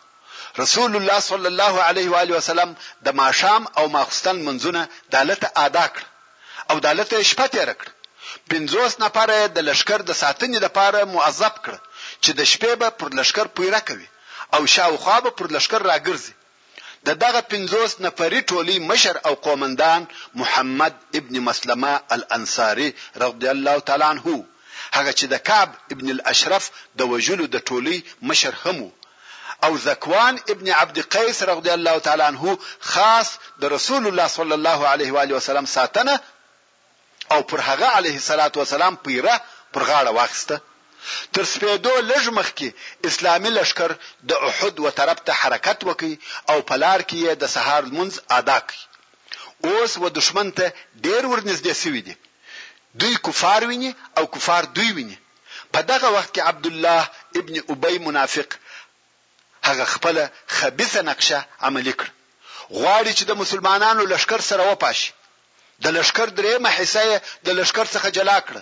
رسول الله صلی الله علیه و آله وسلم د ماښام او ماخوستن منځونه دالته ادا کړه او دالته یې شپه تېره کړه، پنځوس نفره یې د لښکر د ساتنې لپاره موظف کړه چې د شپې به پر لښکر پویره کوي او شاوخوا به پر لښکر راګرځي، د دغه پنځوس نفري ټولۍ مشر او قومندان محمد ابن مسلمه الانصاري رضی الله تعالی عنه وو. هغه چې د کعب ابن الاشرف د وژلو د ټولۍ مشر هم و او ذکوان ابن عبد قیس رضی الله تعالی عنه خاص د رسول الله صلی الله علیه و آله وسلم ساتنه او پر هغه علیه الصلاة والسلام پیره پر غاړه واخیسته تر سپېدو لږ مخکې اسلامي لشکر د احد و طرف ته حرکت وکړي او په لار کې یې د سهار لمونځ ادا کړي اوس و دښمن ته ډېر ور نږدې شوي دي، دوی کفار ویني او کفار دوی ویني، په دغه وخت کې عبدالله ابن ابی منافق هغه خپله خبیثه نقشه عملي کړه، غواړي چې د مسلمانانو لښکر سره وپاشي، د لښکر درېیمه حصه یې د لښکر څخه جلا کړه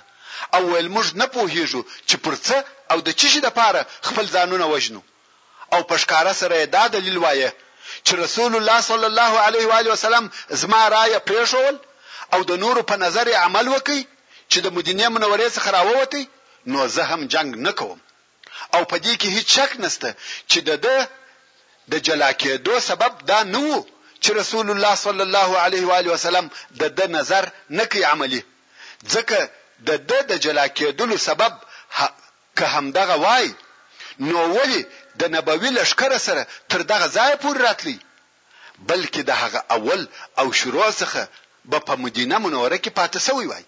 او ویل موږ نه پوهیږو چې پر څه او د چیشي لپاره خپل ځانونه وژنو، او په ښکاره سره يې دا دليل وايه چې رسول الله صلی الله عليه و آله وسلم زما رايه پرېښول او د نورو په نظر يې عمل وکړ چې د مدينې منورې څخه راووت نو زه هم جنګ نه کوم او په دې کې هيڅ شک نشته چې د ده د جلا کېدو سبب دا نه و چې رسول الله صلی الله علیه و علیه وسلم د د نظر نه کوي عملی ځکه د د د جلا کېدلو سبب که همدغه وای نو ولې د نبوي لښکر سره تر دغه ځایه پورې راتلی، بلکې د هغه اول او شروع څخه به په مدینه منوره کې پاتې شوی وای.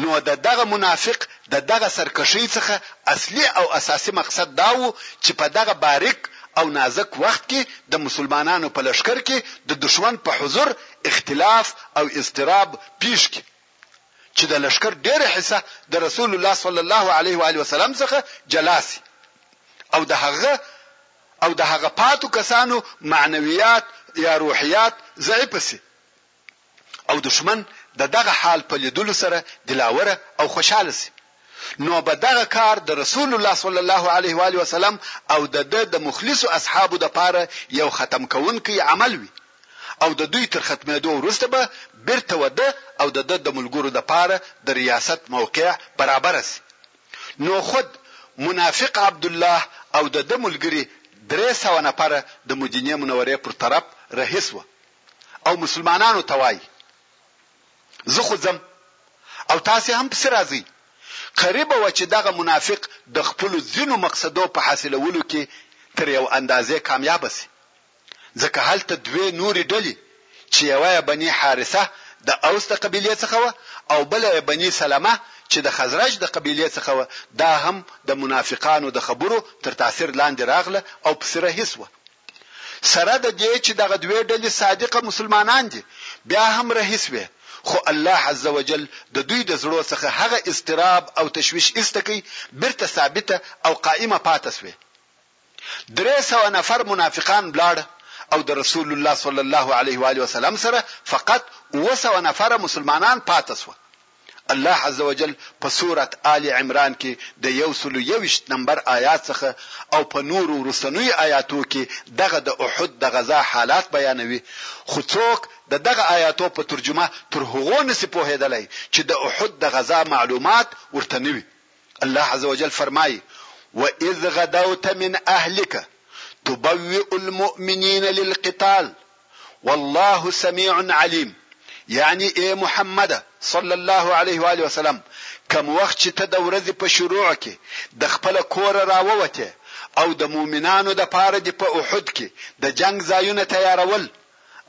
نو د دغه منافق د دغه سرکښۍ څخه اصلي او اساسي مقصد دا و چې په دغه باریک او نازک وخت کې د مسلمانانو په لښکر کې د دښمن په حضور اختلاف او اضطراب پیښ کړي. چې د لښکر ډېره حصه د رسول الله صلی الله علیه و آله وسلم څخه جلا شي او د هغه او د هغه پاتو کسانو معنویات یا روحیات ضعیف شي او دشمن د دغه حال په لیدلو سره دلاوره او خوشاله شي نو به دغه کار د رسول الله صلی الله علیه و آله وسلم او د ده د مخلصو اصحابو دپاره یو ختم کوونکی عمل وي او د دوی تر ختمېدو وروسته به بیرته و ده او د ده د ملګرو دپاره د ریاست موقع برابره سي نو خود منافق عبدالله او د ده ملګري درې سوه نفره د مدینې منورې پر طرف رهي سوه او مسلمانانو ته وایي زه خو ځم او تاسې هم پسې راځئ. قریبه وه چې دغه منافق د خپلو ځینو مقصدو په حاصلولو کې تر یو اندازې کامیابه شي، ځکه هلته دوې نورې ډلې چې یوه یې بني حارثه د اوس د قبیلې څخه وه او بله یې بني سلمه چې د خزرج د قبیلې څخه وه دا هم د منافقانو د خبرو تر تاثیر لاندې راغله او پسې رهي شوه. سره د دې چې دغه دوې ډلې صادقه مسلمانان دي بیا هم رهي شوې خو الله عز وجل د دوی د زړو څخه هغه اضطراب او تشویش ایسته کړ بیرته ثابته او قائمه پاته شوې درې سوه نفر منافقان ولاړ او د رسول الله صلی الله علیه و آله وسلم سره فقط اووه سوه نفره مسلمانان پاته شوه الله عزوجل په سورة آل عمران کې د یو سل او یوویشت نمبر آیات څخه او په نورو وروستنیو آیاتو کې دغه د احد د غزا حالات بیانوي، خو څوک د دغه آیاتو په ترجمه تر هغو نه شي پوهېدلی چې د احد د غزا معلومات ورته نه وي. الله عز وجل فرمائی، واذ غدوت من اهلک تبوئ المؤمنین للقتال والله سمیع علیم یعنی ای محمده صلی الله علیه وآله وسلم کوم وخت چې ته د ورځې په شروع کې د خپله کوره راووتې او د مؤمنانو د پاره دې په احد کې د جنګ ځایونه تیارول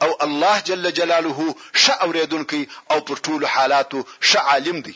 او الله جل جلاله ښه اورېدونکی او پر ټولو حالاتو ښه عالم دی.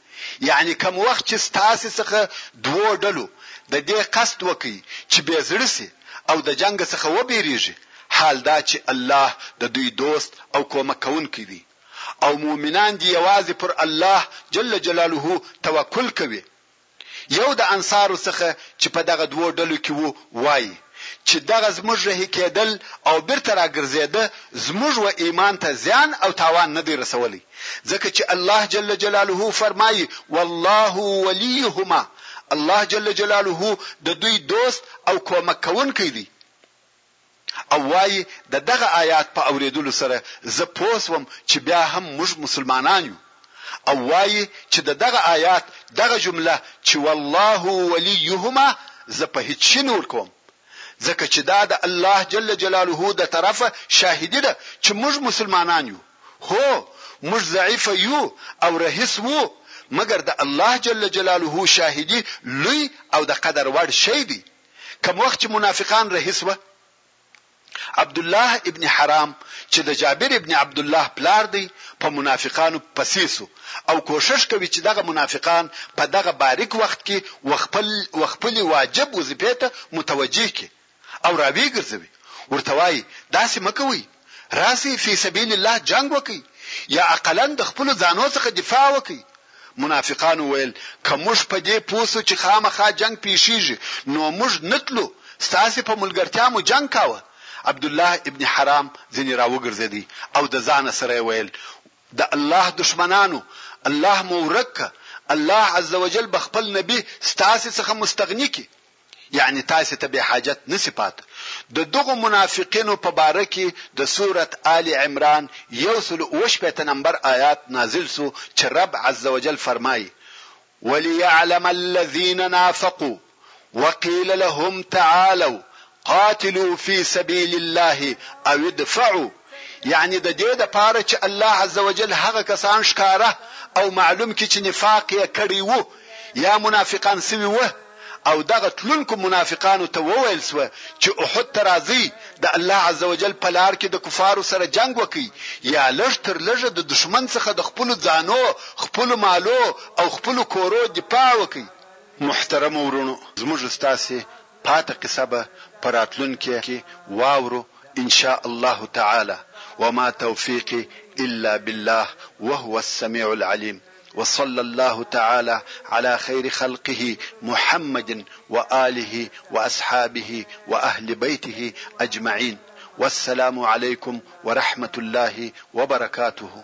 یعنې کوم وخت چې ستاسې څخه دوو ډلو د دې قصد وکړ چې بې زړه شي او د جنګ څخه وبېرېږي، حال دا چې الله د دوی دوست او کومک کوونکی دی او مؤمنان دې یوازې پر الله جل جلاله توکل کوي، یو د انصارو څخه چې په دغه دوو ډلو کې وو وايي. چې دغه زموږ رهي کېدل او بېرته راګرځېده زموږ و ایمان ته زیان او تاوان نه دی رسولی، ځکه چې الله جل جلاله فرمايي، والله ولیهما، الله جل جلاله د دوی دوست او کومک کوونکی دی. او وايي، د دغه آیات په اورېدلو سره زه پوه شوم چې بیا هم موږ مسلمانان یو. او وايي چې د دغه آيات دغه جمله چې والله وليهما زه په هيڅ شي نه ورکوم ځکه چې دا د الله جل جلاله د طرفه شاهدي ده چې موږ مسلمانان يو هو موږ ضعيف يو او رهيس وو مګر د الله جل جلاله شاهدي لوی او د قدر وړ شی دی کوم وخت چې منافقان رهيس وه عبدالله ابن حرام چې د جابر ابن عبدالله پلار دی په منافقانو پسې شو او کوښښ کوي چې دغه منافقان په دغه باریک وخت کې وخپل وخپلې واجب وظیفې ته متوجه کړي او راویې ګرځوي ورته وایي داسې مه کوئ راسئ فی سبیل الله جنګ وکړئ یا اقلا د خپلو ځانو څخه دفاع وکړئ منافقانو ویل، که موږ په دې پوه شو چې خامخا جنګ پېښېږي، نو موږ نه تلو، ستاسې په ملګرتیا مو جنګ کاوه. عبدالله ابن حرام ځنې را وګرځېد او د ځانه سره یې ویل، د الله دښمنانو! الله مو ورک کړه، الله عزوجل به خپل نبي ستاسې څخه مستغني کړي. یعنی تاسې ته بې حاجت نشي پاته. د دغو منافقینو په باره کې د سورة آل عمران یو سل او اووه شپېته نمبر آیات نازل شو چې رب عز وجل فرمايي، ولیعلم الذین نافقوا وقیل لهم تعالوا قاتلوا فی سبیل الله او ادفعوا. یعنې د دې لپاره چې الله عزوجل هغه کسان ښکاره او معلوم کړي چې نفاق یې کړی وو یا منافقان سوي وه او دغه تلونکو منافقانو ته وویل سوه چې احد ته راځئ د الله عزوجل په لار کې د کفارو سره جنګ وکړئ یا لږ تر لږه د دښمن څخه د خپلو ځانو خپلو مالو او خپلو کورو دفاع وکړئ محترمو وروڼو زموږ ستاسې پاته قصبه پراتلون کې واورو ان شاء الله تعالى وما توفيقي الا بالله وهو السميع العليم وصلى الله تعالى على خير خلقه محمد واله واصحابه واهل بيته اجمعين والسلام عليكم ورحمه الله وبركاته